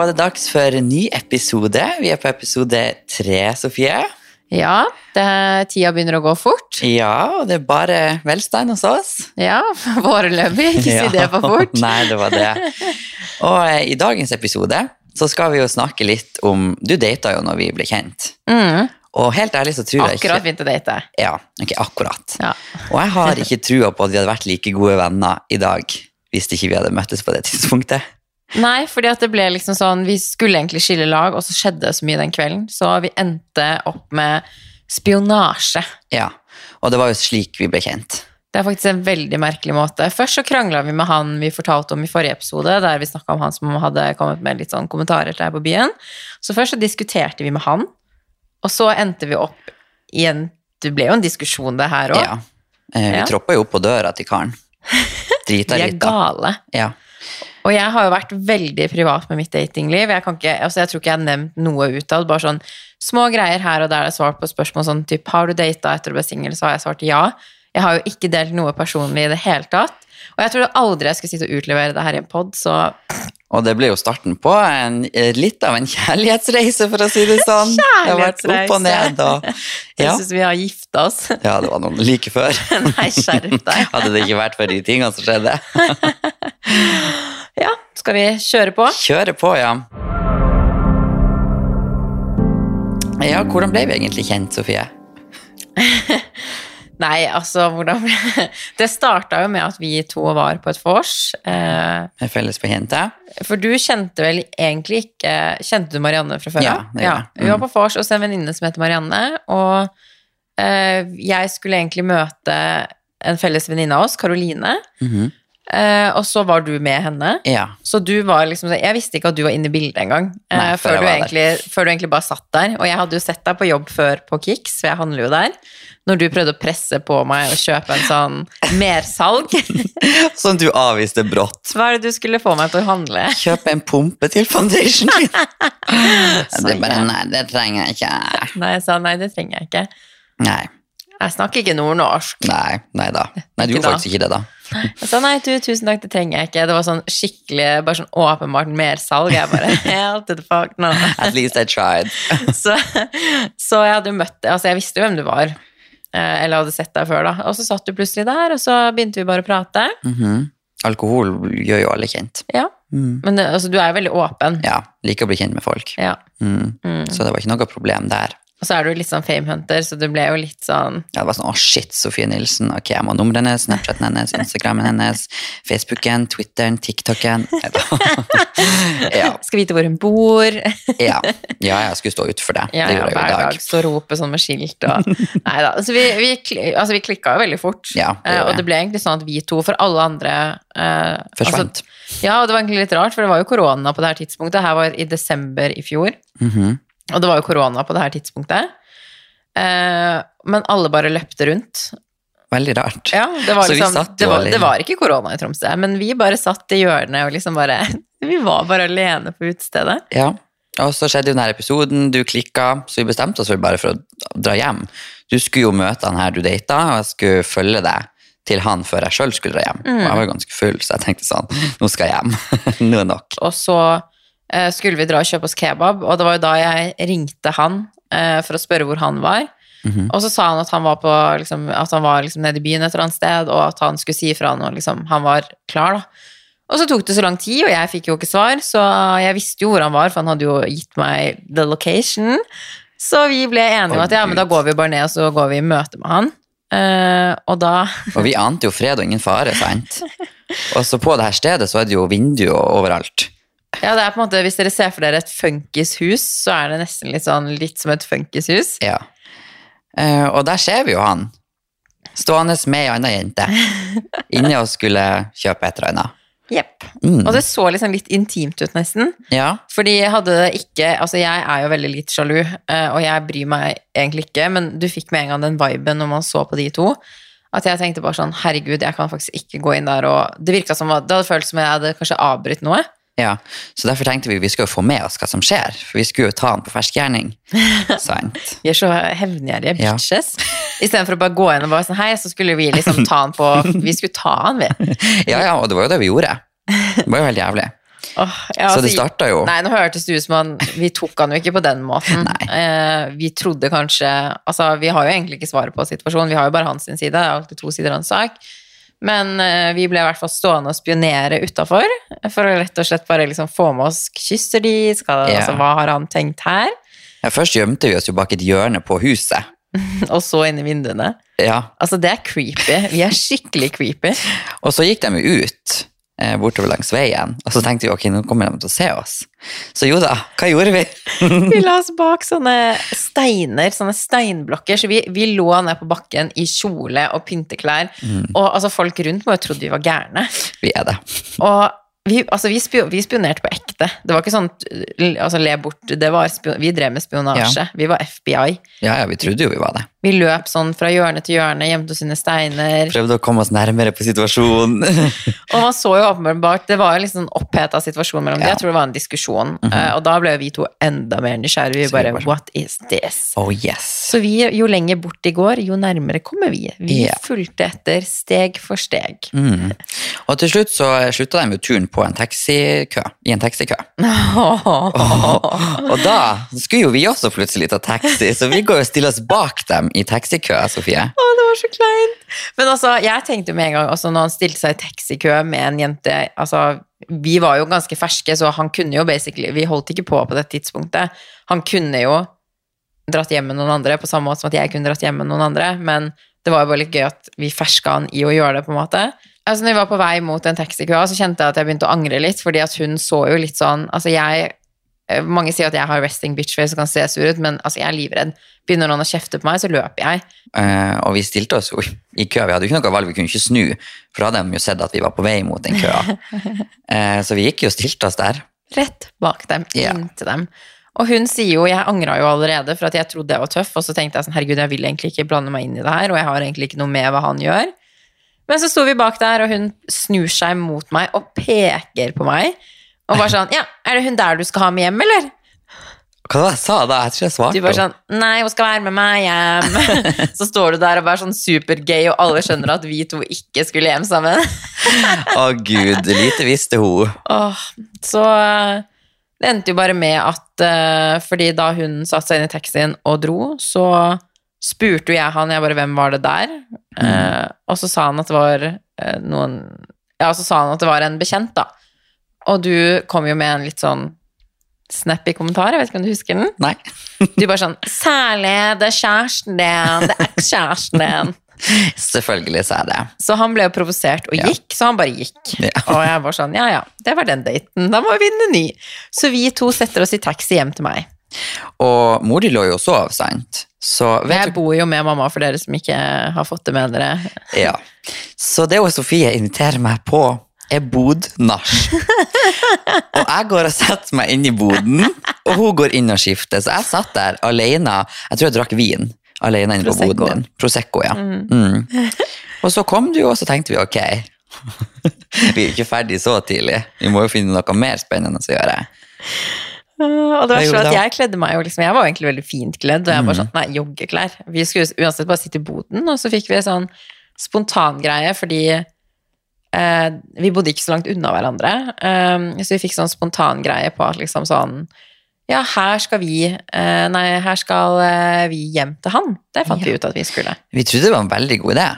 Var det dags for en ny episode. Vi er på episode tre, Sofie. Ja, det, tida begynner å gå fort. Ja, og det er bare velstand hos oss. Ja, foreløpig. Ikke si det for fort. Nei, det var det. Og eh, i dagens episode så skal vi jo snakke litt om Du data jo når vi ble kjent. Mm, Og helt ærlig så tror jeg ikke akkurat begynte å date. Ja, ok, akkurat. Ja. Og jeg har ikke trua på at vi hadde vært like gode venner i dag hvis ikke vi hadde møttes på det tidspunktet. Nei, fordi at det ble liksom sånn Vi skulle egentlig skille lag, og så skjedde det så mye den kvelden. Så vi endte opp med spionasje. Ja, Og det var jo slik vi ble kjent. Det er faktisk en veldig merkelig måte. Først så krangla vi med han vi fortalte om i forrige episode, der vi snakka om han som hadde kommet med litt sånn kommentarer til deg på byen. Så først så diskuterte vi med han, og så endte vi opp i en Det ble jo en diskusjon, det her òg. Ja. Eh, vi Ja. troppa jo opp på døra til karen. Drita er litt, da. gale. Ja. Og jeg har jo vært veldig privat med mitt datingliv. Jeg, kan ikke, altså jeg tror ikke jeg har nevnt noe utad. Bare sånn små greier her og der jeg har svart på spørsmål sånn typ Har du data etter å bli singel? Så har jeg svart ja. Jeg har jo ikke delt noe personlig i det hele tatt. Og jeg trodde aldri jeg skulle sitte og utlevere det her i en pod, så Og det ble jo starten på en, litt av en kjærlighetsreise, for å si det sånn. Det har vært opp og ned og jeg Ja, syns vi har gifta oss. ja det var noen like før. Nei, skjerp deg. Hadde det ikke vært for de tingene som skjedde. Ja, skal vi kjøre på? Kjøre på, ja. Ja, hvordan ble vi egentlig kjent, Sofie? Nei, altså, hvordan ble Det starta jo med at vi to var på et vors. Eh, Med felles bekjente? For du kjente vel egentlig ikke Kjente du Marianne fra før Ja, det gjør jeg. Vi var Mm. på vors hos en venninne som heter Marianne, og eh, jeg skulle egentlig møte en felles venninne av oss, Karoline, Mhm. Eh, og så var du med henne. Ja. Så du var liksom Jeg visste ikke at du var inne i bildet engang. eh, før før, du egentlig, før du egentlig bare satt der. Og jeg hadde jo sett deg på jobb før på Kix, for jeg handler jo der. Når du prøvde å presse på meg og kjøpe en sånn mersalg. Som du avviste brått. Hva er det du skulle få meg til å handle? Kjøpe en pumpe til foundation. din. er bare, nei, det trenger jeg ikke. Nei, jeg sa nei, det trenger jeg ikke. Nei, Jeg snakker ikke nordnorsk. nei, nei da. Nei, du gjorde faktisk ikke det da. Jeg sa nei, du, tusen takk, det trenger jeg ikke. Det var sånn skikkelig, bare sånn åpenbart mersalg. Jeg bare helt to the fuck no. At least I tried. Så, så jeg hadde jo møtt deg, altså jeg visste jo hvem du var. eh, Eller hadde sett deg før, da. Og så satt du plutselig der, og så begynte vi bare å prate. Mhm. Alkohol gjør jo alle kjent. Ja. Mm. Men det- altså, du er jo veldig åpen. Ja, liker å bli kjent med folk. Ja. Mm. Mm. Så det var ikke noe problem der. Og så er du litt sånn famehunter, så du ble jo litt sånn Ja, det var sånn, å shit, Sofie Nilsen, ok, jeg må ha nummeret hennes, Snapchaten hennes, Instagramen hennes, Facebooken, Twitteren, TikToken. Ja, Skal vite hvor hun bor. ja, ja, jeg skulle stå ut for det. Ja, det gjorde jeg jo hver i dag. dag stå og rope sånn med skilt og Nei da. Altså, vi, vi, altså, vi klikka jo veldig fort. Ja, det Eh, og det ble egentlig sånn at vi to, for alle andre eh, Forsvant. Altså, ja, og det var egentlig litt rart, for det var jo korona på det her tidspunktet. Her var i desember i fjor, Mhm. Og det var jo korona på det her tidspunktet. Eh, men alle bare løpte rundt. Veldig rart. Ja, det var liksom det var, det var ikke korona i Tromsø, men vi bare satt i hjørnet og liksom bare Vi var bare alene på utestedet. Ja, og så skjedde jo denne episoden, du klikka, så vi bestemte oss bare for å dra hjem. Du skulle jo møte han her du data, og jeg skulle følge deg til han før jeg sjøl skulle dra hjem. Og jeg var jo ganske full, så jeg tenkte sånn, nå skal jeg hjem. nå er nok. Og så skulle vi dra og kjøpe oss kebab, og det var jo da jeg ringte han eh, for å spørre hvor han var. Mhm. Og så sa han at han var, på, liksom, at han var liksom nede i byen et eller annet sted, og at han skulle si ifra når liksom, han var klar. da. Og så tok det så lang tid, og jeg fikk jo ikke svar, så jeg visste jo hvor han var, for han hadde jo gitt meg the location. Så vi ble enige om at ja, men da går vi bare ned, og så går vi i møte med han. Uh, og da Og vi ante jo fred og ingen fare, sant? Og så på det her stedet så er det jo vinduer overalt. Ja, det er på en måte, Hvis dere ser for dere et funkishus, så er det nesten litt sånn litt som et funkishus. Ja. Eh, og der ser vi jo han. Stående med ei anna jente. inni og skulle kjøpe et eller annet. Jepp. Mm. Og det så liksom litt intimt ut, nesten. Ja. Fordi jeg hadde det ikke Altså, jeg er jo veldig litt sjalu, eh, og jeg bryr meg egentlig ikke, men du fikk med en gang den viben når man så på de to. At jeg tenkte bare sånn, herregud, jeg kan faktisk ikke gå inn der og Det virka som at det hadde føltes som jeg hadde kanskje avbrutt noe. Ja, så derfor tenkte vi vi skal jo få med oss hva som skjer, for vi skulle jo ta han på fersk gjerning. Vi er så hevngjerrige Ja. bitches. Istedenfor å bare gå inn og bare sånn hei, så skulle vi liksom ta han på Vi skulle ta han, vi. Ja, ja, og det var jo det vi gjorde. Det var jo helt jævlig. Oh, ja, Så altså, det starta jo Nei, nå hørtes det ut som han Vi tok han jo ikke på den måten. Eh, vi trodde kanskje Altså, vi har jo egentlig ikke svaret på situasjonen, vi har jo bare hans side. Det er alltid to sider av en sak. Men eh, vi ble i hvert fall stående og spionere utafor for å rett og slett bare liksom få med oss Kysser de? Skal, Ja. altså, hva har han tenkt her? ja, Først gjemte vi oss jo bak et hjørne på huset. Og så inn i vinduene. Ja, Altså, det er creepy. Vi er skikkelig creepy. Og så gikk de ut bortover langs veien, og så tenkte vi ok, nå kommer de til å se oss. Så jo da, hva gjorde vi? Vi la oss bak sånne steiner, sånne steinblokker, så vi, vi lå ned på bakken i kjole og pynteklær. Og altså, folk rundt må jo trodde vi var gærne. Vi er det. Og vi, altså, vi, spio, vi spionerte på ekte. Det var ikke sånn altså, le bort. Det var vi drev med spionasje. Vi var FBI. Ja, ja, vi trodde jo vi var det. Vi løp sånn fra hjørne til hjørne, gjemte oss under steiner. Prøvde å komme oss nærmere på situasjonen. Og man så jo åpenbart Det var jo liksom en oppheta situasjon mellom dem. Jeg tror det var en diskusjon. Eh, og da ble vi to enda mer nysgjerrige. Vi bare bare sånn- What is this? oh yes. Så vi, jo lenger bort de går, jo nærmere kommer vi. Vi yeah. fulgte etter steg for steg. Mm. Og til slutt så slutta de jo turen på en taxikø, i en taxikø. Og da skulle jo vi også plutselig ta taxi, så vi går og stiller oss bak dem i taxikø, Sofie. Å, det var så kleint. Men altså, jeg tenkte med en gang, også når han stilte seg i taxikø med en jente altså, Vi var jo ganske ferske, så han kunne jo basically Vi holdt ikke på på det tidspunktet. Han kunne jo dratt hjem med noen andre, på samme måte som at jeg kunne dratt hjem med noen andre, men det var jo bare litt gøy at vi ferska han i å gjøre det, på en måte. Altså, når vi var på vei mot den taxikøa, så kjente jeg at jeg begynte å angre litt, fordi at hun så jo litt sånn Altså, jeg eh, mange sier at jeg har resting bitch face og kan se sur ut, men altså, jeg er livredd. Begynner noen å kjefte på meg, så løper jeg. Eh, og vi stilte oss jo i kø. Vi hadde jo ikke noe valg, vi kunne ikke snu, for da hadde de jo sett at vi var på vei mot den køa. Eh, så vi gikk jo og stilte oss der. rett bak dem, yeah. inntil dem. Og hun sier jo, jeg angra jo allerede for at jeg trodde jeg var tøff, og så tenkte jeg sånn, herregud, jeg vil egentlig ikke blande meg inn i det her, og jeg har egentlig ikke noe med hva han gjør. Men så sto vi bak der, og hun snur seg mot meg og peker på meg. Og bare sånn, ja, er det hun der du skal ha med hjem, eller? Hva var det jeg sa da? Jeg tror jeg svarte Du bare sånn, nei, hun skal være med meg hjem. Så står du der og er sånn supergay, og alle skjønner at vi to ikke skulle hjem sammen. Å gud, lite visste hun. Åh, så eh, det endte jo bare med at eh, fordi da hun satte seg inn i taxien og dro, så spurte jo jeg han, jeg bare, hvem var det der? Eh, og så sa han at det var eh, noen Ja, så sa han at det var en bekjent, da. Og du kom jo med en litt sånn snappy kommentar, jeg vet ikke om du husker den? Nei. Du bare sånn 'Særlig, det er kjæresten din, det er ekskjæresten din'. Selvfølgelig sa jeg det. Så han ble jo provosert og Ja. gikk, så han bare gikk. Ja. Og jeg var sånn, ja ja, det var den daten, da må vi vinne ny. Så vi to setter oss i taxi hjem til meg. Og mor di lå jo og sov, sant? Så vet Jeg bor jo med mamma for dere som ikke har fått det med dere. Ja. Så det hun Sofie inviterer meg på, er bodnach. og jeg går og setter meg inn i boden, og hun går inn og skifter. Så jeg satt der alene. Jeg tror jeg drakk vin alene inne på boden din. Prosecco, ja. Mm. Og så kom du, og så tenkte vi ok. vi er ikke ferdig så tidlig. Vi må jo finne noe mer spennende å gjøre. Og det var sånn at jeg kledde meg jo liksom, jeg var egentlig veldig fint kledd, og jeg var sånn, nei, joggeklær. Vi skulle uansett bare sitte i boden, og så fikk vi sånn spontangreie, fordi eh, vi bodde ikke så langt unna hverandre, eh, så vi fikk sånn spontangreie på at liksom sånn, ja, her skal vi, eh, nei, her skal eh, vi hjem til han. Det fant vi ut at vi skulle. Vi trodde det var en veldig god idé.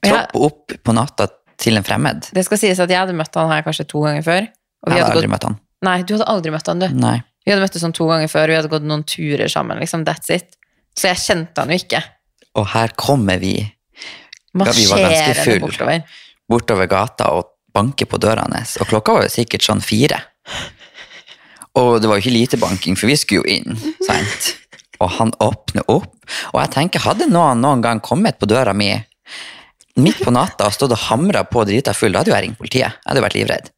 Ja. Troppe opp på natta til en fremmed. Det skal sies at jeg hadde møtt han her kanskje to ganger før. Jeg hadde hadde aldri gått, møtt han. nei, du hadde aldri møtt han, du. Nei. Vi hadde møttes sånn to ganger før, vi hadde gått noen turer sammen, liksom, that's it. Så jeg kjente han jo ikke. Og her kommer vi da vi var ganske full. bortover. bortover gata og banker på døra hans. Og klokka var jo sikkert sånn fire. Og det var jo ikke lite banking, for vi skulle jo inn. sant? Og han åpner opp. Og jeg tenker, hadde noen noen gang kommet på døra mi midt på natta og stått og hamra på drita full, da hadde jo jeg ringt politiet. Jeg hadde jo vært livredd.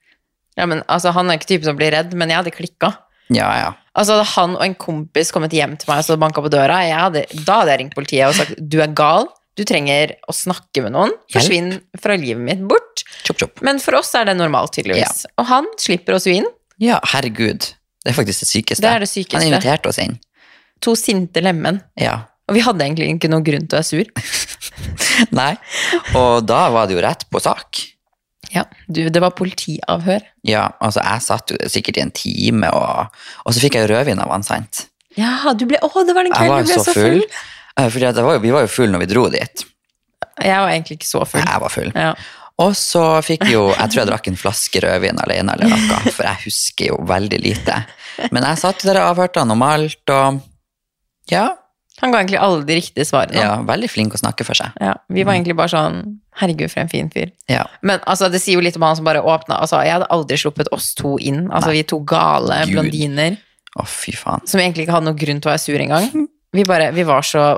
Ja, men altså, Han er ikke typen som blir redd, men jeg hadde klikka. Ja, ja. Altså, hadde han og en kompis kommet hjem til meg og banka på døra, jeg hadde, da hadde jeg ringt politiet og sagt du er gal, du trenger å snakke med noen, forsvinn fra livet mitt bort. Chop, chop. Men for oss er det normalt, tydeligvis. Og han slipper oss jo inn. Ja, herregud. Det er faktisk det sykeste. Det er det sykeste. Han inviterte oss inn. To sinte lemen. Ja. Og vi hadde egentlig ikke noen grunn til å være sur. Nei. Og da var det jo rett på sak. Ja, du, det var politiavhør. Ja, altså jeg satt jo sikkert i en time, og, og så fikk jeg rødvin av han, sant? Ja, du ble, å, det var den kvelden du ble jo så full. full. Jeg var, vi var jo full når vi dro dit. Jeg var egentlig ikke så full. Jeg var full. Ja. Og så fikk jo, jeg tror jeg drakk en flaske rødvin alene eller noe, for jeg husker jo veldig lite. Men jeg satt der og avhørte han om alt, og ja, Han ga egentlig alle de riktige svarene. ja, veldig flink å snakke for seg. Ja, vi var egentlig bare sånn Herregud, for en fin fyr. Ja, Men altså, det sier jo litt om han som bare åpna altså, Jeg hadde aldri sluppet oss to inn. Altså, vi to gale Gud. blondiner å fy faen. som egentlig ikke hadde noen grunn til å være sur engang. Vi bare, vi var så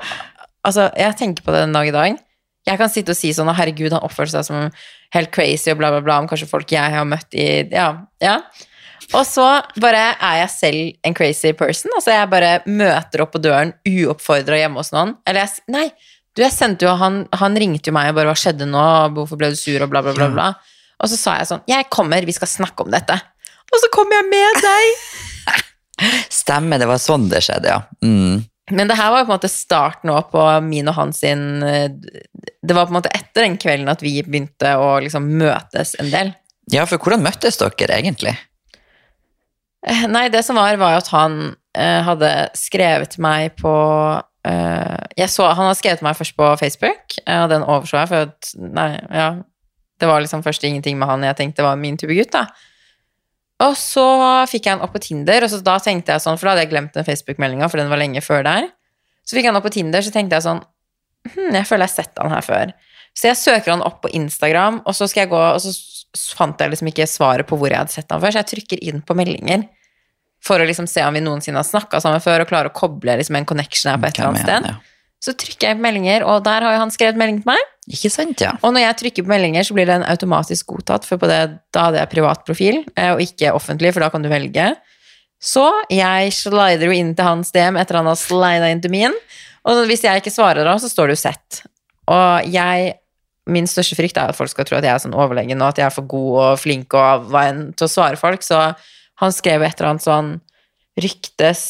Altså, jeg tenker på det den dag i dag. Jeg kan sitte og si sånn, herregud, han oppførte seg som helt crazy og bla, bla, bla, om kanskje folk jeg har møtt i Ja. ja. Og så bare er jeg selv en crazy person. Altså, jeg bare møter opp på døren uoppfordra hjemme hos noen. Eller jeg Nei, du, jeg sendte jo Han, han ringte jo meg og bare 'Hva skjedde nå? Hvorfor ble du sur?' og bla, bla, bla. bla. Og så sa jeg sånn 'Jeg kommer, vi skal snakke om dette'. Og så kommer jeg med deg! Stemmer, det var sånn det skjedde, ja. Mm. Men det her var jo på en måte starten nå på min og hans sin eh, Det var på en måte etter den kvelden at vi begynte å liksom møtes en del. Ja, for hvordan møttes dere egentlig? Eh, Nei, det som var, var jo at han eh, hadde skrevet meg på eh, jeg så, Han hadde skrevet meg først på Facebook, eh, og den overså jeg, for at Nei, ja. Det var liksom først ingenting med han jeg tenkte var min type gutt, da. Og så fikk jeg han opp på Tinder, og så da tenkte jeg sånn, for da hadde jeg glemt den Facebook-meldinga, for den var lenge før der. Så fikk jeg han opp på Tinder, så tenkte jeg sånn hm, Jeg føler jeg har sett han her før. Så jeg søker han opp på Instagram, og så skal jeg gå, og så fant jeg liksom ikke svaret på hvor jeg hadde sett han før, så jeg trykker inn på meldinger for å liksom se om vi noensinne har snakka sammen før, og klare å koble liksom en connection her på et eller annet sted. ja. Så trykker jeg på meldinger, og der har jo han skrevet melding til meg. Ikke sant, ja. Og når jeg trykker på meldinger, så blir den automatisk godtatt, for på det, da hadde jeg privat profil, eh, og ikke offentlig, for da kan du velge. Så jeg slider jo inn til hans DM etter han har slida inn til min, og hvis jeg ikke svarer da, så står det jo sett. Og jeg, min største frykt er at folk skal tro at jeg er sånn overlegen, og at jeg er for god og flink og hva enn til å svare folk, så han skrev et eller annet sånn ryktes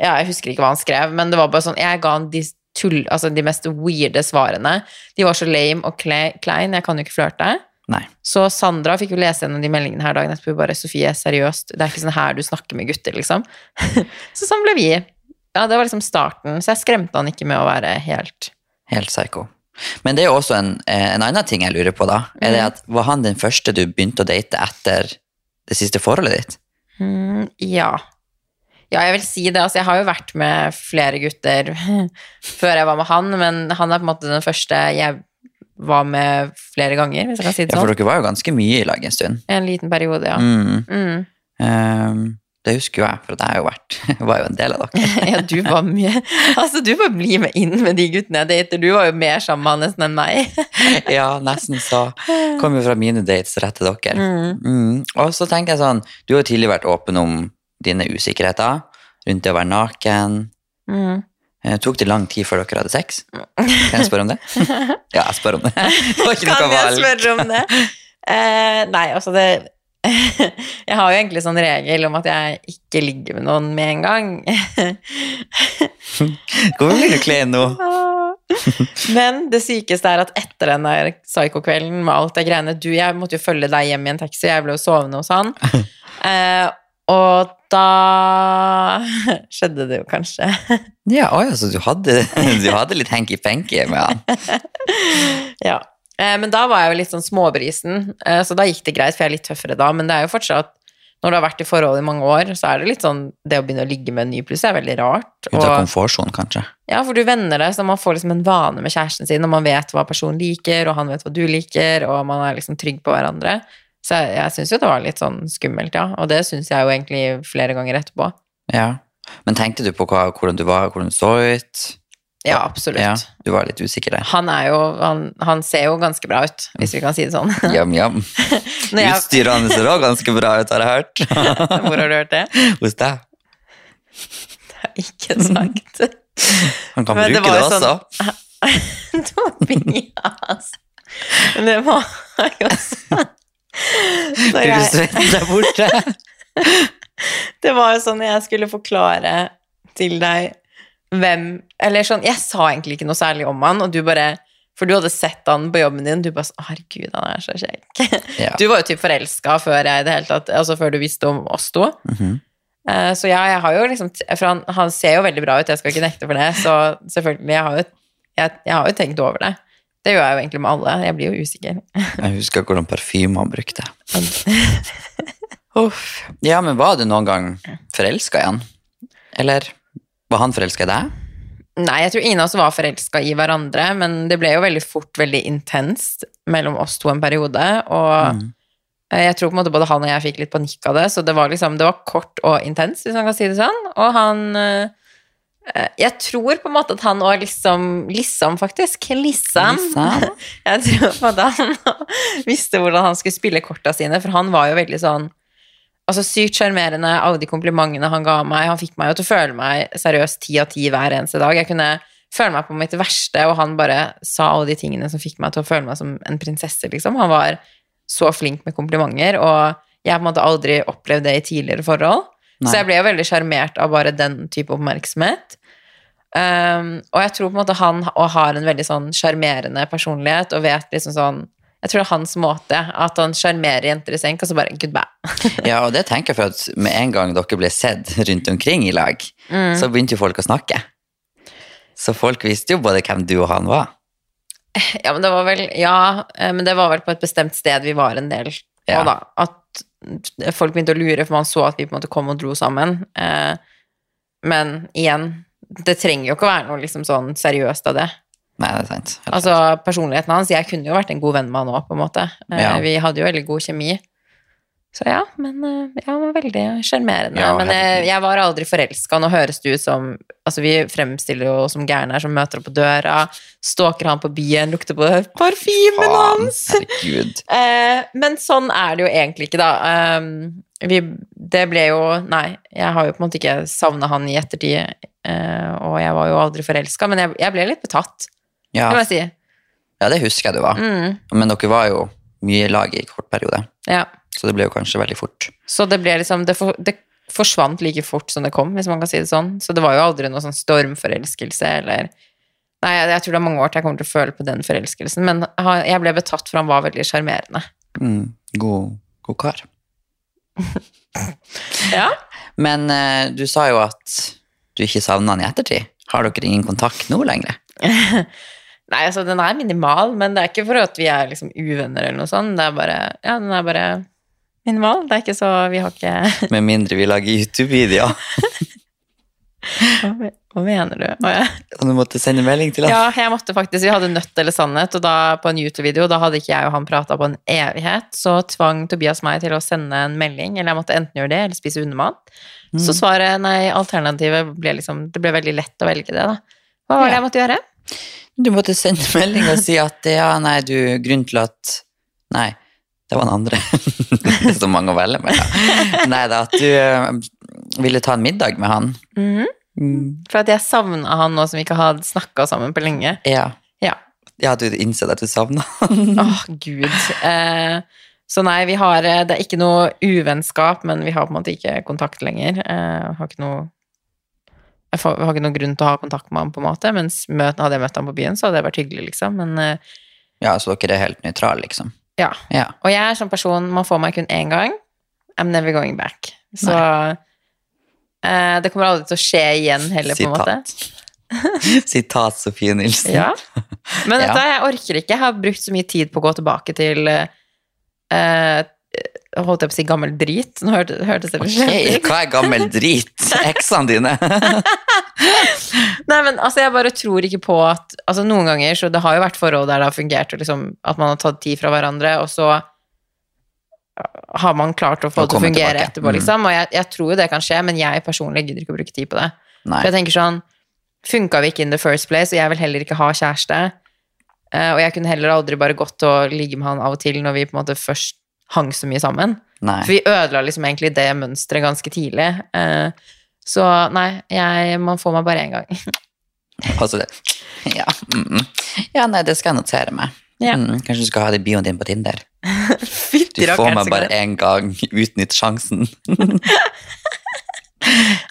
Ja, jeg husker ikke hva han skrev, men det var bare sånn Jeg ga han de tull... Altså de mest weirde svarene. De var så lame og klein, jeg kan jo ikke flørte. Nei. Så Sandra fikk jo lese gjennom de meldingene her dagen etterpå. Bare Sofie, seriøst, det er ikke sånn her du snakker med gutter, liksom. så sånn ble vi. Ja, det var liksom starten. Så jeg skremte han ikke med å være helt Helt psycho. Men det er jo også en, eh, en annen ting jeg lurer på, da. Er det Mhm. at Var han den første du begynte å date etter det siste forholdet ditt? Mm, Ja. Ja, jeg vil si det. Altså, jeg har jo vært med flere gutter før jeg var med han, men han er på en måte den første jeg var med flere ganger, hvis jeg kan si det Ja, for sånn. dere var jo ganske mye i lag en stund. En liten periode, ja. Mm. Mm. Ehm, det husker jo jeg, for jeg har jo vært var jo en del av dere. Ja, du var mye Altså, du får bli med inn med de guttene jeg dater. Du var jo mer sammen med han nesten enn meg. Ja, nesten så. Kom jo fra mine dates rett til dere. Mm. Mm. Og så tenker jeg sånn, du har jo tidligere vært åpen om dine usikkerheter rundt det å være naken. Mm. Det Tok det lang tid før dere hadde sex? Kan jeg spørre om det? Ja, jeg spør om det. Det var Kan jeg spørre om det? Eh, nei, altså det Jeg har jo egentlig sånn regel om at jeg ikke ligger med noen med en gang. Hvorfor blir å kle nå? Men det sykeste er at etter den der psyko-kvelden med alt det greiene du, Jeg måtte jo følge deg hjem i en taxi, jeg ble jo sovende hos han. Eh, og da skjedde det jo kanskje. Ja, oi, altså, du hadde, du hadde litt hanky-panky med han. Ja. Eh, men da var jeg jo litt sånn småbrisen, eh, så da gikk det greit, for jeg er litt tøffere da. Men det er jo fortsatt når du har vært i forhold i mange år, så er det litt sånn Det å begynne å ligge med en ny plutselig er veldig rart. Ut av komfortsonen, kanskje. ja, for du venner deg, så man får liksom en vane med kjæresten sin, og man vet hva personen liker, og han vet hva du liker, og man er liksom trygg på hverandre. Så jeg, jeg syns jo det var litt sånn skummelt, ja. Og det syns jeg jo egentlig flere ganger etterpå. Ja. Men tenkte du på hva, hvordan du var, hvordan du så ut? Ja, absolutt. Ja, du var litt usikker der. Han er jo han, han ser jo ganske bra ut, hvis vi kan si det sånn. Jam, jam. Jeg, Utstyret hans ser også ganske bra ut, har jeg hørt. hvor har du hørt det? Hos deg. Det har jeg ikke sagt. Han kan Men det bruke var det, jo sånn- Tobias. Men det var jo sånn Når jeg, der borte? Det var jo sånn jeg skulle forklare til deg hvem Eller sånn, jeg sa egentlig ikke noe særlig om han, og du bare For du hadde sett han på jobben din, du bare sånn, herregud, han er så kjekk. Ja. Du var jo typ forelska før jeg i det hele tatt, altså før du visste om oss to. Mm -hmm. Så ja, jeg har jo liksom For han, han ser jo veldig bra ut, jeg skal ikke nekte for det, så selvfølgelig, jeg har jo, jeg, jeg har jo tenkt over det. Det gjør jeg jo egentlig med alle. Jeg blir jo usikker. Jeg husker hvordan parfyme han brukte. Uff. Ja, men var du noen gang forelska i han? Eller var han forelska i deg? Nei, jeg tror ingen av oss var forelska i hverandre, men det ble jo veldig fort veldig intenst mellom oss to en periode, og mm. jeg tror på en måte både han og jeg fikk litt panikk av det, så det var liksom, det var kort og intenst, hvis man kan si det sånn, og han eh, eh, jeg tror på en måte at han òg liksom Liksom, faktisk. Liksom. Jeg tror på at han visste hvordan han skulle spille korta sine, for han var jo veldig sånn Altså Sykt sjarmerende, alle de komplimentene han ga meg. Han fikk meg jo til å føle meg seriøst ti av ti hver eneste dag. Jeg kunne føle meg på mitt verste, og han bare sa alle de tingene som fikk meg til å føle meg som en prinsesse, liksom. Han var så flink med komplimenter, og jeg hadde på en måte aldri opplevd det i tidligere forhold. Nei. Så jeg ble jo veldig sjarmert av bare den type oppmerksomhet. Um, og jeg tror på en måte han og har en veldig sånn sjarmerende personlighet og vet liksom sånn Jeg tror det er hans måte. At han sjarmerer jenter i senk, og så bare goodbye. Ja, og det tenker jeg for at med en gang dere ble sett rundt omkring i lag, så begynte jo folk å snakke. Så folk visste jo både hvem du og han var. Ja, men det var vel Ja, eh, men det var vel på et bestemt sted vi var en del Ja. da. At folk begynte å lure, for man så at vi på en måte kom og dro sammen. Eh, men igjen, det trenger jo ikke å være noe liksom sånn seriøst av det. Nei, det er sant. Helt Altså, personligheten hans Jeg kunne jo vært en god venn med han òg, på en måte. Eh, Ja. Vi hadde jo veldig god kjemi. Så ja, men jeg ja, han var veldig sjarmerende. Ja, men jeg, jeg var aldri forelska. Nå høres det ut som Altså, vi fremstiller jo som gærne her som møter opp på døra, stalker han på byen, lukter på parfymen hans. herregud. Eh, men sånn er det jo egentlig ikke, da. Um, vi, det ble jo Nei, jeg har jo på en måte ikke savna han i ettertid, eh, og jeg var jo aldri forelska, men jeg, jeg ble litt betatt, Ja, kan jeg si. ja, det husker jeg du var. Mm, Men dere var jo mye i lag i kort periode, ja. så det ble jo kanskje veldig fort. Så det ble liksom det, for, det forsvant like fort som det kom, hvis man kan si det sånn. Så det var jo aldri noe sånn stormforelskelse eller Nei, jeg, jeg tror det er mange år til jeg kommer til å føle på den forelskelsen, men jeg ble betatt, for han var veldig sjarmerende. Mm, god, god kar. Ja. Men eh, du sa jo at du ikke savna han i ettertid. Har dere ingen kontakt nå lenger? Nei, altså, den er minimal, men det er ikke for at vi er liksom uvenner eller noe sånt. Det er bare Ja, den er bare minimal. Det er ikke så Vi har ikke Med mindre vi lager YouTube-videoer. Hva hva mener du? Å, ja. Du måtte sende melding til ham? Ja, jeg måtte faktisk, Vi hadde Nødt eller sannhet, og da på en YouTube-video da hadde ikke jeg og han prata på en evighet. Så tvang Tobias meg til å sende en melding, eller jeg måtte enten gjøre det eller spise hundemat. Så svaret, nei, alternativet ble liksom Det ble veldig lett å velge det, da. Hva var det Ja. jeg måtte gjøre? Du måtte sende melding og si at ja, nei, du, grunnen til at Nei, det var den andre. det er så mange å velge mellom. Nei da, at du eh, ville ta en middag med han. Mhm. Mm, For at jeg savna han nå som vi ikke har snakka sammen på lenge. ja. Ja. ja, du innsett at du savna han. Åh, gud. Eh, så nei, vi har eh, Det er ikke noe uvennskap, men vi har på en måte ikke kontakt lenger. Eh, har ikke noe jeg har ikke noen grunn til å ha kontakt med ham, på en måte. Mens hadde jeg møtt ham på byen, så hadde det vært hyggelig, liksom. Men eh, Ja, så dere er helt nøytrale, liksom. ja. Ja. Og jeg er sånn person, man får meg kun én gang. I'm never going back. Så eh, det kommer aldri til å skje igjen heller, på en måte. Sitat. Sitat Sofie Nilsen. Ja. Men dette, Ja. jeg orker ikke. Jeg har brukt så mye tid på å gå tilbake til eh, Holdt jeg på å si gammel drit? Nå hørte- hørtes det litt Ok, ut. hva er gammel drit? Eksene dine? Nei, men altså, jeg bare tror ikke på at Altså, noen ganger, så det har jo vært forhold der det har fungert, liksom, at man har tatt tid fra hverandre, og så har man klart å få det til å fungere tilbake. etterpå, Mm. liksom. Og jeg, jeg tror jo det kan skje, men jeg personlig gidder ikke å bruke tid på det. Nei. For jeg tenker sånn Funka vi ikke in the first place, og jeg vil heller ikke ha kjæreste. Eh, og jeg kunne heller aldri bare gått og ligge med han av og til når vi på en måte først hang så mye sammen. Nei. For vi ødela liksom egentlig det mønsteret ganske tidlig. Eh, så nei, jeg, man får meg bare én gang. Altså det. Ja. Mm. ja, nei, det skal jeg notere meg. Ja. Mm, kanskje du skal ha det i bioen din på Tinder. Du får meg bare én gang, utnytt sjansen.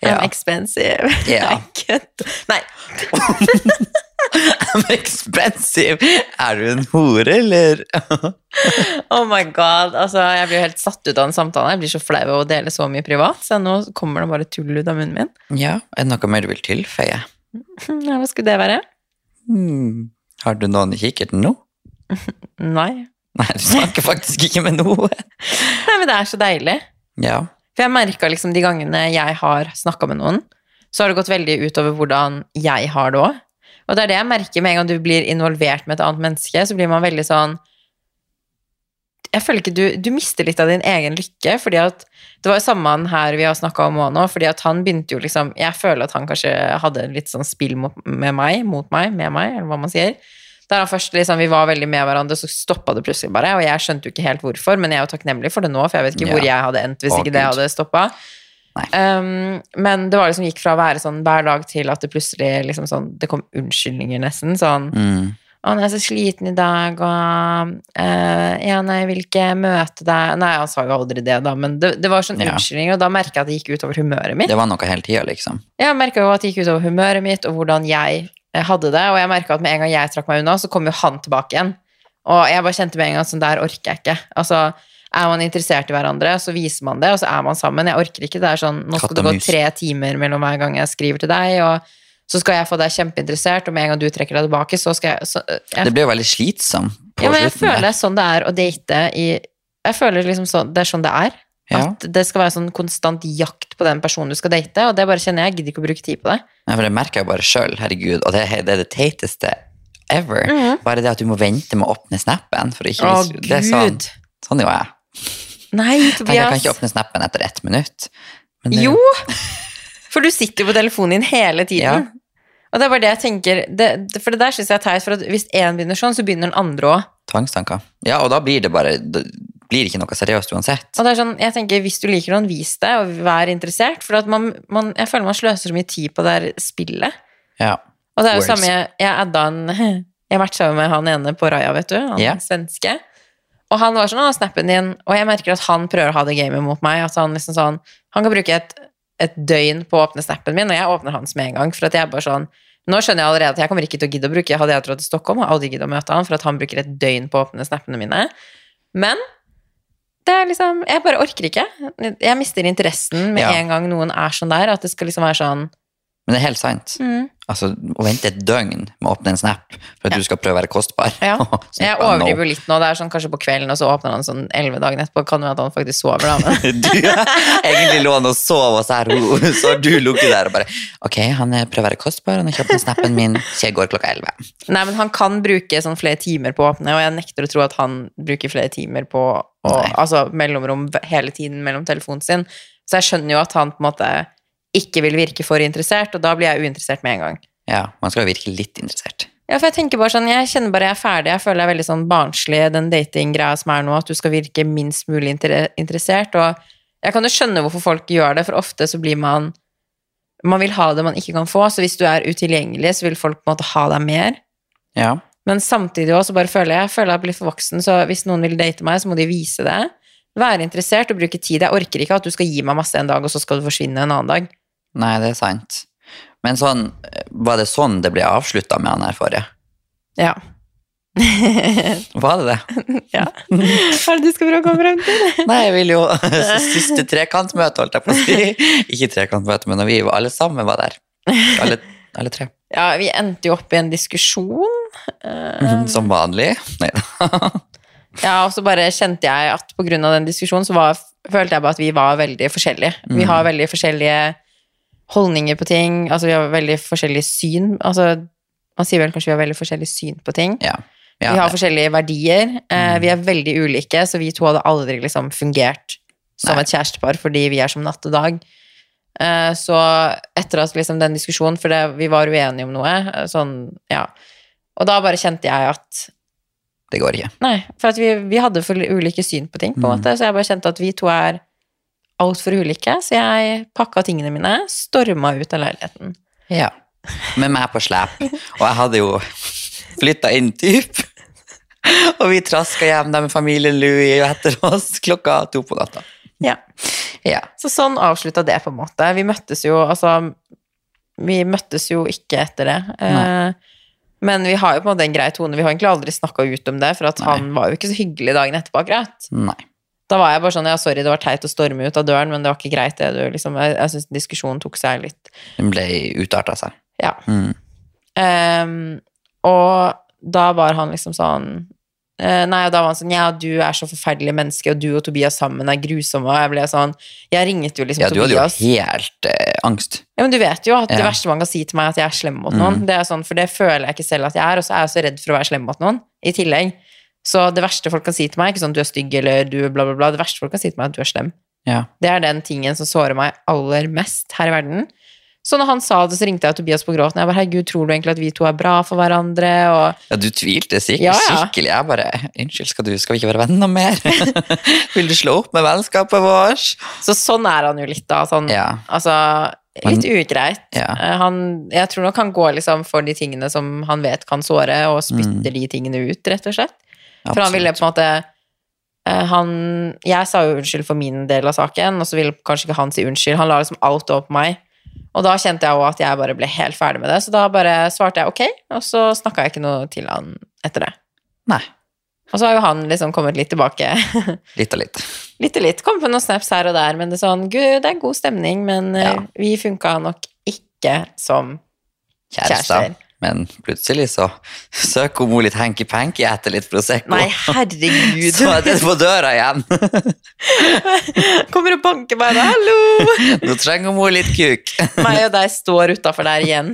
I'm expensive. Yeah. Nei. I'm expensive. Er du en hore, eller? Oh my god, altså Jeg blir helt satt ut av den samtalen. Jeg blir så flau av å dele så mye privat, så nå kommer det bare tull ut av munnen min. ja, er det noe mer du vil tilføye? Ja, hva skulle det være? Hmm. Har du noen i kikkerten nå? Nei. Nei, du snakker faktisk ikke med noe. Nei, men det er så deilig. Ja. For jeg merka liksom de gangene jeg har snakka med noen, så har det gått veldig utover hvordan jeg har det òg. Og det er det jeg merker med en gang du blir involvert med et annet menneske, så blir man veldig sånn Jeg føler ikke du Du mister litt av din egen lykke, fordi at Det var jo samme han her vi har snakka om òg nå, fordi at han begynte jo liksom Jeg føler at han kanskje hadde litt sånn spill mot, med meg, mot meg, med meg, eller hva man sier. Der han først liksom, Vi var veldig med hverandre, så stoppa det plutselig bare. Og jeg skjønte jo ikke helt hvorfor, men jeg er jo takknemlig for det nå, for jeg vet ikke Ja. hvor jeg hadde endt hvis ikke det hadde stoppa. Nei. Um, men det var liksom gikk fra å være sånn hver dag til at det plutselig liksom sånn Det kom unnskyldninger, nesten. Sånn Mm. 'Å, jeg er så sliten i dag', og uh, 'Ja, nei, jeg vil ikke møte deg' Nei, han sa jo aldri det, da, men det, det var sånn Ja. unnskyldninger, og da merka jeg at det gikk utover humøret mitt. Det var noe hele tida, liksom. Jeg merka jo at det gikk utover humøret mitt, og hvordan jeg eh, hadde det, og jeg merka at med en gang jeg trakk meg unna, så kom jo han tilbake igjen. Og jeg bare kjente med en gang at sånn der orker jeg ikke. Altså, er man interessert i hverandre, så viser man det, og så er man sammen. Jeg orker ikke. Det er sånn, nå skal det gå tre timer mellom hver gang jeg skriver til deg, og så skal jeg få deg kjempeinteressert, og med en gang du trekker deg tilbake, så skal jeg så, jeg, Det blir jo veldig slitsom på Ja, men jeg føler det er sånn det er å date i Jeg føler liksom sånn, det er sånn det er. Ja. At det skal være sånn konstant jakt på den personen du skal date, og det bare kjenner jeg, jeg gidder ikke å bruke tid på det. Nei, for det merker jeg bare sjøl, herregud. Og det, det er det teiteste ever. Mhm. Bare det at du må vente med å åpne snappen. For å ikke Å, det er sånn, sånn er jo jeg. Nei, Tobias. jeg kan ikke åpne snappen etter ett minutt. Men det- Jo! For du sitter jo på telefonen din hele tiden. Ja. Og det er bare det jeg tenker det, det- For det der syns jeg er teit, for hvis én begynner sånn, så begynner den andre òg. Tvangstanker. Ja, og da blir det bare Det blir ikke noe seriøst uansett. Og det er sånn, jeg tenker, hvis du liker noen, vis det, og vær interessert. For man, man, jeg føler man sløser så mye tid på det der spillet. Ja. Og det er jo Words. samme, jeg, jeg adda en Jeg matcha jo med han ene på Raja, vet du. Han yeah. svenske. Og han var sånn, å, snappen din Og jeg merker at han prøver å ha det gamet mot meg. At han liksom sånn Han kan bruke et, et døgn på å åpne snappen min, og jeg åpner hans med en gang. For at jeg bare sånn Nå skjønner jeg allerede at jeg kommer ikke til å gidde å bruke Hadde jeg dratt til Stockholm, hadde jeg aldri giddet å møte han for at han bruker et døgn på å åpne snappene mine. Men det er liksom Jeg bare orker ikke. Jeg mister interessen med Ja. en gang noen er sånn der. At det skal liksom være sånn Men det er helt sant. mm, Altså, Å vente et døgn med å åpne en snap for at Ja. du skal prøve å være kostbar Ja. Jeg bare, overdriver litt nå. Det er sånn kanskje på kvelden, og så åpner han sånn elleve dagen etterpå. Kan jo at han faktisk sover, da. Men Du egentlig lå han og sov, og så, har du ligget der og bare Ok, han er- prøver å være kostbar, han har kjøpt den snappen min, så jeg går klokka elleve. Nei, men han kan bruke sånn flere timer på å åpne, og jeg nekter å tro at han bruker flere timer på å, altså mellomrom hele tiden mellom telefonen sin. Så jeg skjønner jo at han på en måte ikke vil virke for interessert, og da blir jeg uinteressert med en gang. Ja, man skal jo virke litt interessert. Ja, for jeg tenker bare sånn, jeg kjenner bare jeg er ferdig, jeg føler jeg er veldig sånn barnslig, den datinggreia som er nå, at du skal virke minst mulig inter interessert, og jeg kan jo skjønne hvorfor folk gjør det, for ofte så blir man, man vil ha det man ikke kan få, så hvis du er utilgjengelig, så vil folk på en måte ha deg mer. Ja. Men samtidig også så bare føler jeg, jeg føler jeg blir for voksen, så hvis noen vil date meg, så må de vise det. Være interessert og bruke tid. Jeg orker ikke at du skal gi meg masse en dag, og så skal du forsvinne en annen dag. Nei, det er sant. Men sånn, var det sånn det ble avslutta med han her forrige? Ja. Var det det? ja. Hva er det du skal prøve å komme frem til? Nei, jeg vil jo Siste trekantmøte, holdt jeg på å si. Ikke trekantmøte, men når vi var alle sammen var der. Alle, alle tre. Ja, vi endte jo opp i en diskusjon. Eh, Som vanlig. Nei da. Ja, og så bare kjente jeg at på grunn av den diskusjonen, så var, følte jeg bare at vi var veldig forskjellige. Vi Mm. har veldig forskjellige holdninger på ting, altså vi har veldig forskjellige syn. Altså, man sier vel kanskje vi har veldig forskjellig syn på ting. Ja. ja vi har forskjellige verdier. Eh, Mm. vi er veldig ulike, så vi to hadde aldri liksom fungert som Nei. et kjærestepar fordi vi er som natt og dag. Eh, så etter at liksom den diskusjonen, for det, vi var uenige om noe, eh, sånn, ja. Og da bare kjente jeg at Det går ikke. Nei, for vi, vi hadde for ulike syn på ting, på en Mm. måte, så jeg bare kjente at vi to er altfor ulike, så jeg pakka tingene mine, storma ut av leiligheten. Ja. Med meg på slep. Og jeg hadde jo flytta inn, typ. Og vi traska hjem der med familien Louis etter oss klokka to på natta. Ja. Ja. Så sånn avslutta det, på en måte. Vi møttes jo, altså Vi møttes jo ikke etter det. Eh, Men vi har jo på en måte en grei tone. Vi har egentlig aldri snakka ut om det, for at han var jo ikke så hyggelig dagen etterpå, akkurat. Nei. Da var jeg bare sånn ja, sorry, det var teit å storme ut av døren, men det var ikke greit, det. Du, liksom, jeg jeg syns diskusjonen tok seg litt Den ble utarta seg. Ja. Mm. Um, og da var han liksom sånn uh, Nei, og da var han sånn Ja, du er så forferdelig menneske, og du og Tobias sammen er grusomme, og jeg ble sånn Jeg ringet jo liksom Tobias Ja, du hadde jo helt eh, angst. Ja, men du vet jo at det verste man kan si til meg, er at jeg er slem mot noen. Det er sånn, For det føler jeg ikke selv at jeg er, og så er jeg så redd for å være slem mot noen i tillegg. Så det verste folk kan si til meg, ikke sånn du er stygg eller du bla, bla, bla. Det verste folk kan si til meg, er at du er slem. Ja. Det er den tingen som sårer meg aller mest her i verden. Så når han sa det, så ringte jeg Tobias på gråten. Jeg bare, herregud, tror du egentlig at vi to er bra for hverandre? Og ja, du tvilte sikkert Ja, ja. skikkelig. Jeg bare Unnskyld, skal, du, skal vi ikke være venner mer? Vil du slå opp med vennskapet vårt? Så sånn er han jo litt, da. Sånn, Ja. Altså, litt ugreit. Ja. Eh, Han, jeg tror nok han går liksom for de tingene som han vet kan såre, og spytter de tingene ut, rett og slett. For han ville på en måte eh, han, Jeg sa jo unnskyld for min del av saken, og så ville kanskje ikke han si unnskyld. Han la liksom alt over på meg. Og da kjente jeg jo at jeg bare ble helt ferdig med det, så da bare svarte jeg ok, og så snakka jeg ikke noe til han etter det. Nei. Og så har jo han liksom kommet litt tilbake. Litt og litt. litt og litt. Kom på noen snaps her og der, men det er sånn Gud, det er god stemning, men eh, Ja. vi funka nok ikke som Kjærester. Men plutselig så søker hun litt hanky-panky etter litt Prosecco. Nei, herregud! Så er det på døra igjen. Kommer og banker meg da, hallo! Nå trenger hun litt kuk. Meg og deg står utafor der igjen.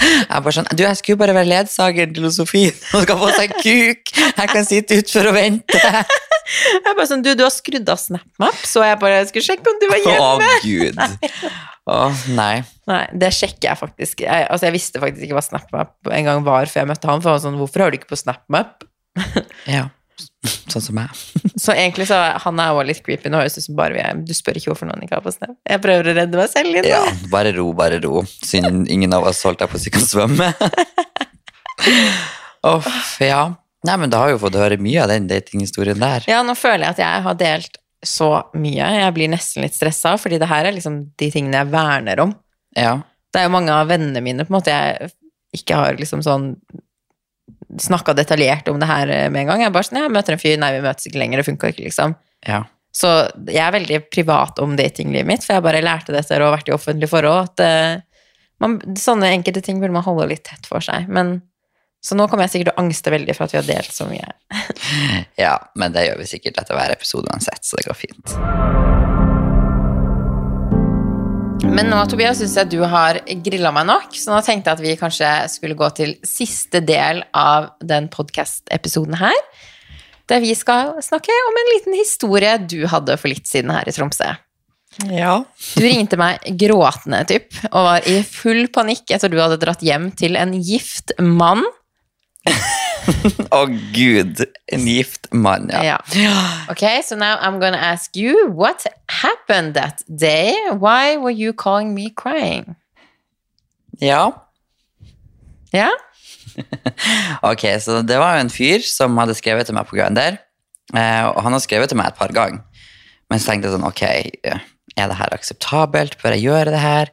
Jeg bare sånn, du, jeg skulle bare være ledsageren til Sofie. Hun skal få seg kuk. Jeg kan sitte utfor og vente. Jeg bare sånn, du, du har skrudd av SnapMap, så jeg bare skulle sjekke om du var hjemme. Å, Gud. Gud. Å, nei. Nei, det sjekker jeg faktisk. Jeg, altså, jeg visste faktisk ikke hva SnapMap en gang var før jeg møtte han, for jeg var sånn, hvorfor har du ikke på SnapMap? Ja. Sånn som meg. Så egentlig så han er også litt creepy. Nå høres det ut som bare vi er Du spør ikke hvorfor noen ikke har på Snap. Jeg prøver å redde meg selv i. Ja, bare ro, bare ro. Siden ingen av oss holdt jeg på å si kan svømme. Uff, ja. Nei, men da har vi jo fått høre mye av den datinghistorien der. Ja, nå føler jeg at jeg har delt så mye. Jeg blir nesten litt stressa, fordi det her er liksom de tingene jeg verner om. Ja. Det er jo mange av vennene mine på en måte jeg ikke har liksom sånn snakka detaljert om det her med en gang. Jeg er bare sånn, jeg møter en fyr, nei, vi møtes ikke lenger, det funka ikke, liksom. ja. Så jeg er veldig privat om datinglivet mitt, for jeg bare lærte det etter å ha vært i offentlige forhold, at eh, man, sånne enkelte ting burde man holde litt tett for seg. Men, så nå kommer jeg sikkert til å angste veldig for at vi har delt så mye. Ja, men det gjør vi sikkert etter hver episode uansett, så det går fint. Men nå, Tobias, syns jeg du har grilla meg nok, så nå tenkte jeg at vi kanskje skulle gå til siste del av den podkast-episoden her. Der vi skal snakke om en liten historie du hadde for litt siden her i Tromsø. Ja. Du ringte meg gråtende, typ, og var i full panikk etter du hadde dratt hjem til en gift mann. Å gud, en gift mann, ja. Ja. Ok, so now I'm gonna ask you, what happened that day? Why were you calling me crying? Ja. Ja? Ok, så det var jo en fyr som hadde skrevet til meg på Grindr, eh, og han har skrevet til meg et par ganger. Men så tenkte jeg sånn, ok, er det her akseptabelt? Bør jeg gjøre det her?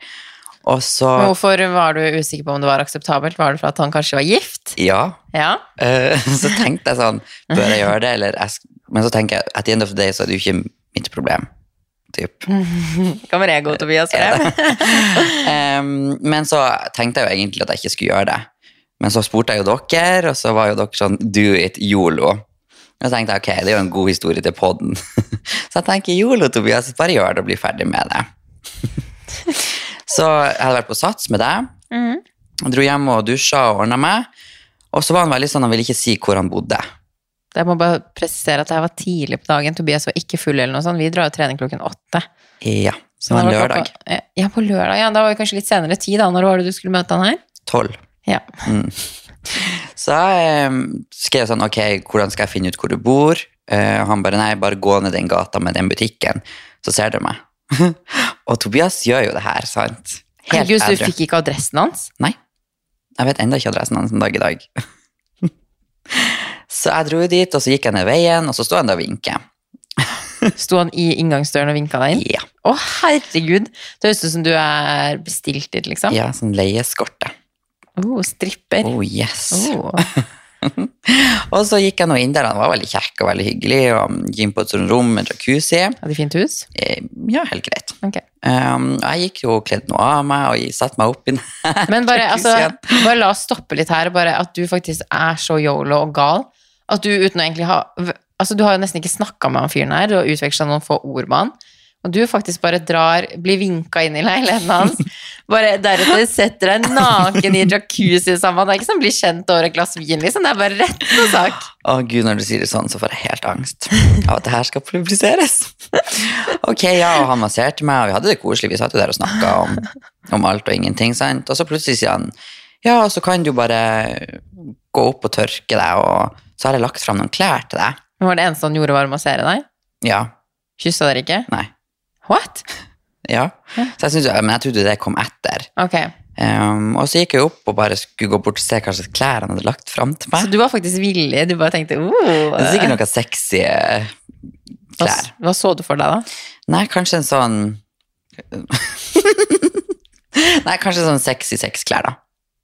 Og så, Hvorfor var du usikker på om det var akseptabelt? Var det for at han kanskje var gift? ja, Ja. Uh, så tenkte jeg sånn, bør jeg gjøre det, eller jeg, men så tenker jeg, at the end of the day så er det jo ikke mitt problem, typ. Kommer jeg god, Tobias? Frem? Men så tenkte jeg jo egentlig at jeg ikke skulle gjøre det. Men så spurte jeg jo dere, og så var jo dere sånn do it, yolo. Og så tenkte jeg ok, det er jo en god historie til podden. så jeg tenker yolo, Tobias, bare gjør det og bli ferdig med det. Så jeg hadde vært på Sats med deg. Mm. Dro hjem og dusja og ordna meg. Og så var han veldig sånn, han ville ikke si hvor han bodde. Jeg må bare presisere at det her var tidlig på dagen. Tobias var ikke full eller noe sånt. Vi drar jo trening klokken åtte. Ja, så det var en lørdag. På, Ja, på lørdag. Ja, da var det kanskje litt senere tid, da. Når var det du skulle møte han her? Tolv. Ja. Så jeg skrev sånn, ok, hvordan skal jeg finne ut hvor du bor? Uh, han bare, nei, bare gå ned den gata med den butikken, så ser du meg. og Tobias gjør jo det her, sant? Helt Herregud, så du fikk ikke adressen hans? Nei, jeg vet enda ikke adressen hans en dag i dag. så jeg dro dit, og så gikk jeg ned veien, og så sto han der og vinket. Sto han i inngangsdøren og vinka deg inn? Ja, Å, herregud! Det høres ut som du er bestilt dit, liksom. ja sånn leieskorte. Oh, stripper. Oh, yes. Oh. Og så gikk jeg nå inn der, han var veldig kjekk og veldig hyggelig, og gikk inn på et sånt rom med jacuzzi. Hadde de fint hus? Eh, Ja, helt greit. Okay. Um, jeg gikk jo og kledde noe av meg, og satte meg opp i den Men bare, altså, bare la oss stoppe litt her. Bare at du faktisk er så yolo og gal. At du uten å egentlig ha Altså, du har jo nesten ikke snakka med han fyren her, du har utveksla noen få ord med han. Og du faktisk bare drar, blir vinka inn i leiligheten hans. Bare deretter setter deg naken i jacuzzi sammen. Det er ikke sånn bli kjent over et glass vin, liksom. Det er bare rett på sak. Å gud, når du sier det sånn, så får jeg helt angst av at det her skal publiseres. Ok, ja, og han masserte meg, og vi hadde det koselig. Vi satt jo der og snakka om, om alt og ingenting, sant. Og så plutselig sier han ja, så kan du bare gå opp og tørke deg, og så har jeg lagt fram noen klær til deg. Var det eneste han gjorde, var å massere deg? Ja. Kyssa dere ikke? Nei. What? Ja. Så jeg synes, men jeg trodde det kom etter. Okay. Um, og så gikk jeg opp og bare skulle gå bort og se hva slags klær han hadde lagt fram til meg. Så du var faktisk villig? Du bare tenkte oh, Det er sikkert noen sexy klær. hva, hva så du for deg, da? Nei, kanskje en sånn Nei, kanskje sånn sexy sexklær, da.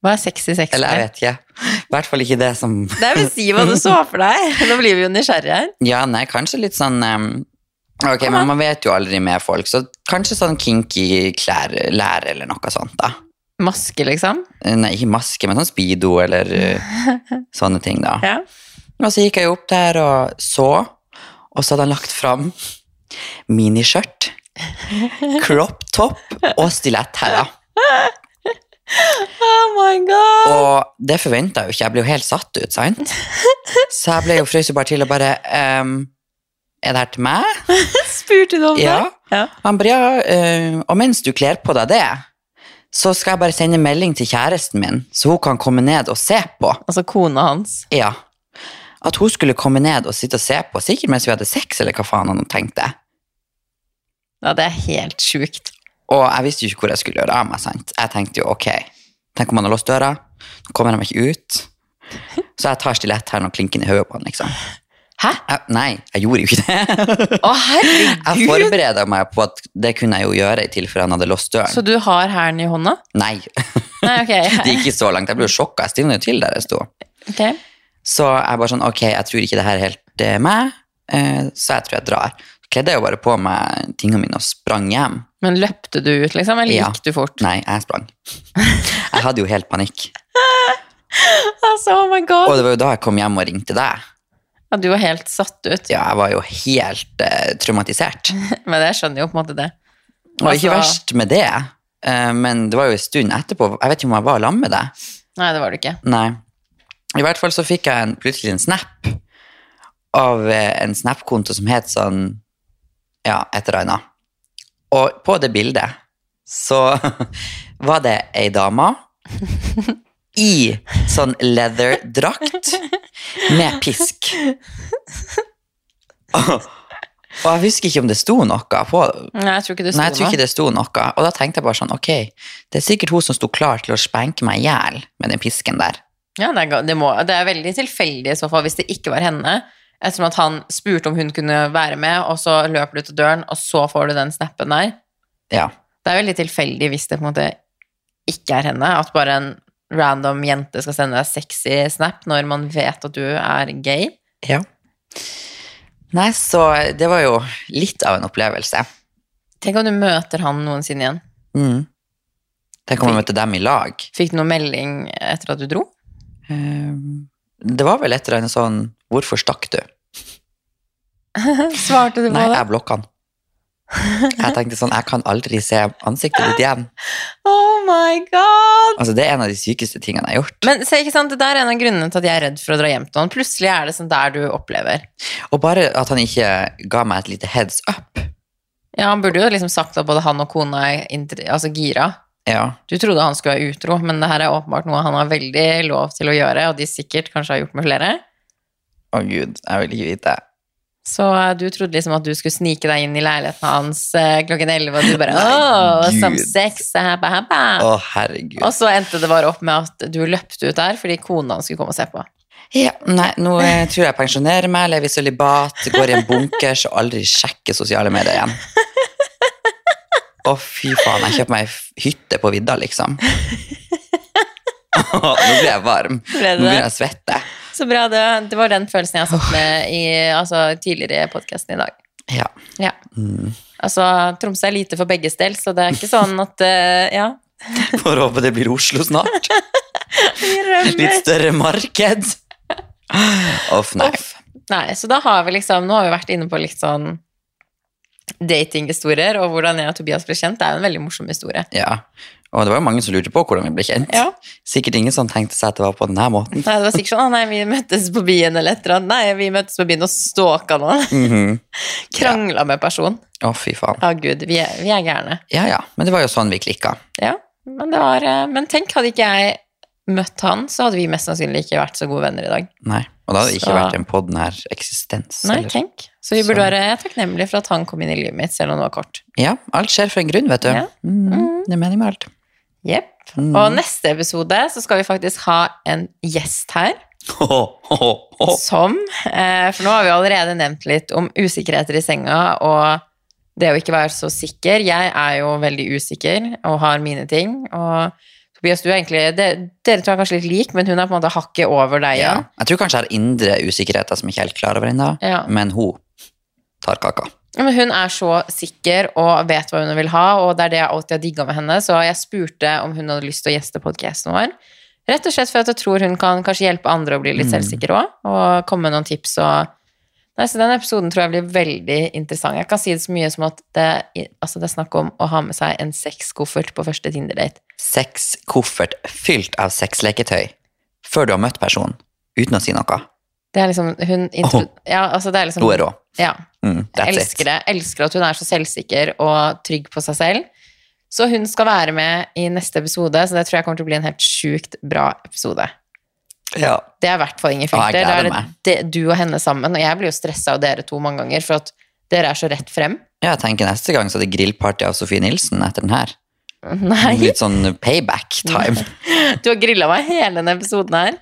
Hva er sexy sexklær? Eller jeg vet ikke. I hvert fall ikke det som Nei, men si hva du så for deg. Nå blir vi jo nysgjerrige her. Ja, nei, kanskje litt sånn um, Ok, men man vet jo aldri med folk, så kanskje sånn kinky klær, lær eller noe sånt, da. Maske, liksom? Nei, ikke maske, men sånn speedo eller uh, sånne ting, da. Ja. Og så gikk jeg opp der og så, og så hadde han lagt fram miniskjørt, crop top og stiletthæler. Oh my god! Og det forventa jo ikke, jeg ble jo helt satt ut, sant? Så jeg ble jo frøs bare til og bare ehm, Er det her til meg? Spurte du om Ja. det? Ja. Han bare ja, eh, og mens du kler på deg det, så skal jeg bare sende melding til kjæresten min, så hun kan komme ned og se på. Altså kona hans. Ja. At hun skulle komme ned og sitte og se på, sikkert mens vi hadde sex, eller hva faen han tenkte. Ja, det er helt sjukt. Og jeg visste jo ikke hvor jeg skulle gjøre av meg. sant? Jeg tenkte jo ok, tenk om han har låst døra, nå kommer han meg ikke ut. Så jeg tar stiletthælen og klinker den i hodet på han, liksom. Hæ? Jeg, nei, jeg gjorde jo ikke det. Å, herregud! Jeg forbereda meg på at det kunne jeg jo gjøre i tilfelle han hadde låst døren. Så du har hælen i hånda? Nei, Nei, ok. det gikk ikke så langt. Jeg ble jo sjokka. Jeg stivna jo til der jeg sto. Ok. Så jeg bare sånn, ok, jeg tror ikke det her er helt er meg, eh, så jeg tror jeg drar. Kledde jeg jo bare på meg tingene mine og sprang hjem. Men løpte du ut, liksom? Eller Ja. gikk du fort? Nei, jeg sprang. Jeg hadde jo helt panikk. Altså, oh my god! Og det var jo da jeg kom hjem og ringte deg. Ja, du var helt satt ut. Ja, jeg var jo helt uh, traumatisert. Men jeg skjønner jo på en måte det. Det var ikke Altså- verst med det, uh, men det var jo en stund etterpå. Jeg vet ikke om jeg var sammen med deg. Nei, det var du ikke. Nei. I hvert fall så fikk jeg en, plutselig en snap av eh, en snap-konto som het sånn Ja, et eller annet. Og på det bildet så var det ei dame i sånn leather-drakt med pisk. Og, og jeg husker ikke om det sto noe på Nei, jeg tror ikke det sto Nei, ikke det sto noe. Og da tenkte jeg bare sånn, ok, det er sikkert hun som sto klar til å spenke meg i hjel med den pisken der. Ja, det er, det, må, det er veldig tilfeldig i så fall hvis det ikke var henne. Ettersom at han spurte om hun kunne være med, og så løper du til døren, og så får du den snappen der. Ja. Det er veldig tilfeldig hvis det på en måte ikke er henne. At bare en random jente skal sende deg sexy snap når man vet at du er gay. ja. Nei, så det var jo litt av en opplevelse. Tenk om du møter han noensinne igjen. Mm. Tenk om du møter dem i lag. Fikk du noen melding etter at du dro? Um, Det var vel et eller annet sånn, hvorfor stakk du? Svarte du på det? Nei, jeg blokka han. Jeg tenkte sånn, jeg kan aldri se ansiktet ditt igjen. Oh my god! Altså, det er en av de sykeste tingene jeg har gjort. Men se, ikke sant, det der er en av grunnene til at jeg er redd for å dra hjem til han. Plutselig er det sånn der du opplever. Og bare at han ikke ga meg et lite heads up. Ja, Han burde jo liksom sagt at både han og kona er altså gira. Ja, Du trodde han skulle være utro, men det her er åpenbart noe han har veldig lov til å gjøre, og de sikkert kanskje har gjort med flere. å gud, jeg vil ikke vite. Så eh, du trodde liksom at du skulle snike deg inn i leiligheten hans eh, klokken 11, og du bare Nei, Åh, some sex, habba, habba. Å, herregud. Og så endte det bare opp med at du løpte ut der fordi kona skulle komme og se på. Ja, nei, nå eh, tror jeg jeg pensjonerer meg, lever i sølibat, går i en bunkers og aldri sjekker sosiale medier igjen. Å, fy faen, jeg kjøper meg hytte på vidda, liksom. Nå blir jeg varm. Ble Nå begynner jeg å svette. Så bra. Det, det var den følelsen jeg satt med i, altså, tidligere i podkasten i dag. Ja. Ja. Altså, Tromsø er lite for begges del, så det er ikke sånn at uh, Ja. Får håpe det blir Oslo snart. Litt større marked. Off, nei. Off. Nei, så da har vi liksom Nå har vi vært inne på litt sånn datinghistorier, og hvordan jeg og Tobias ble kjent. Det er jo en veldig morsom historie. Ja. Og det var jo mange som lurte på hvordan vi ble kjent. Ja. Sikkert ingen som tenkte seg at det var på denne måten. Nei, det var sikkert sånn Å nei, vi møttes på byen eller et eller annet. Nei, vi møttes på byen og stalka noen. Mhm. Krangla med person. Å, fy faen. Ja, gud, vi er, vi er gærne. Ja, ja. Men det var jo sånn vi klikka. Ja, men det var eh, Men tenk, hadde ikke jeg møtt han, så hadde vi mest sannsynlig ikke vært så gode venner i dag. Nei. Og da hadde det ikke Så- vært en podd her eksistens. Nei, eller- tenk. Så vi burde Så- være takknemlige for at han kom inn i livet mitt, selv om det var kort. Ja, alt skjer for en grunn, vet du. Ja. Mm, det er jeg med alt. Jepp. Mm. Og neste episode så skal vi faktisk ha en gjest her. Oh, oh, oh. Som eh, For nå har vi allerede nevnt litt om usikkerheter i senga og det å ikke være så sikker. Jeg er jo veldig usikker og har mine ting. Og Tobias, du er egentlig det, Dere tror jeg er kanskje litt lik, men hun er på en måte hakket over deg Ja. Jeg tror kanskje jeg har indre usikkerheter som jeg ikke er helt klar over ennå, Ja. men hun tar kaka. Men hun er så sikker og vet hva hun vil ha, og det er det jeg alltid har digga med henne. Så jeg spurte om hun hadde lyst til å gjeste podkasten vår. Rett og slett for at jeg tror hun kan kanskje hjelpe andre å bli litt Mm. selvsikre òg, og komme med noen tips og Nei, så Den episoden tror jeg blir veldig interessant. Jeg kan si det så mye som at det, altså det er snakk om å ha med seg en sexkoffert på første Tinder-date. Sexkoffert fylt av sexleketøy før du har møtt personen, uten å si noe. Det er liksom hun intro... Oh. Ja, altså det er liksom Hun er rå. Ja. Mm, elsker it. det. Elsker at hun er så selvsikker og trygg på seg selv. Så hun skal være med i neste episode, så det tror jeg kommer til å bli en helt sjukt bra episode. Ja. Det er hvert fall ingen filter. gleder Det er det, du og henne sammen. Og jeg blir jo stressa av dere to mange ganger, for at dere er så rett frem. Ja, jeg tenker neste gang så er det grillparty av Sofie Nilsen etter den her. Nei, Litt sånn payback time. du har grilla meg hele denne episoden her.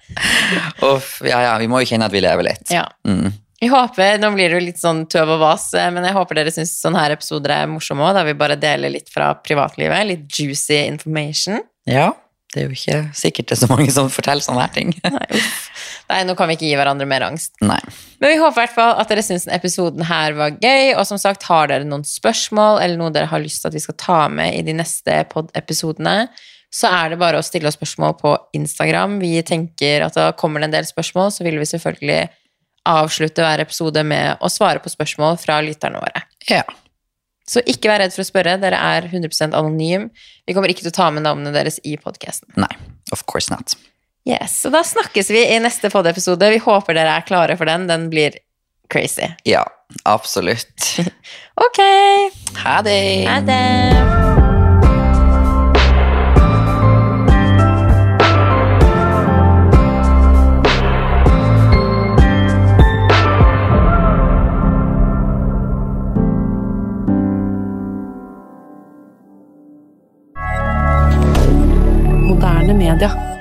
Uff, ja, ja, vi må jo kjenne at vi lever litt. Ja. Mm. Jeg håper, Nå blir det jo litt sånn tøv og vas, eh, men jeg håper dere syns sånne her episoder er morsomme òg, der vi bare deler litt fra privatlivet. Litt juicy information. ja, det er jo ikke sikkert det er så mange som forteller sånne her ting. Nei. Nei, nå kan vi ikke gi hverandre mer angst. Nei. Men vi håper i hvert fall at dere syns denne episoden her var gøy. Og som sagt, har dere noen spørsmål eller noe dere har lyst til at vi skal ta med i de neste pod-episodene, så er det bare å stille oss spørsmål på Instagram. Vi tenker at da kommer det en del spørsmål, så vil vi selvfølgelig avslutte hver episode med å svare på spørsmål fra lytterne våre. Ja. Så ikke vær redd for å spørre. Dere er 100% anonym. Vi kommer ikke til å ta med navnene deres i podkasten. Nei. Of course not. Yes, så da snakkes vi i neste podiepisode. Vi håper dere er klare for den. Den blir crazy. Ja, absolutt. Ok, Ha det! ha det! Media.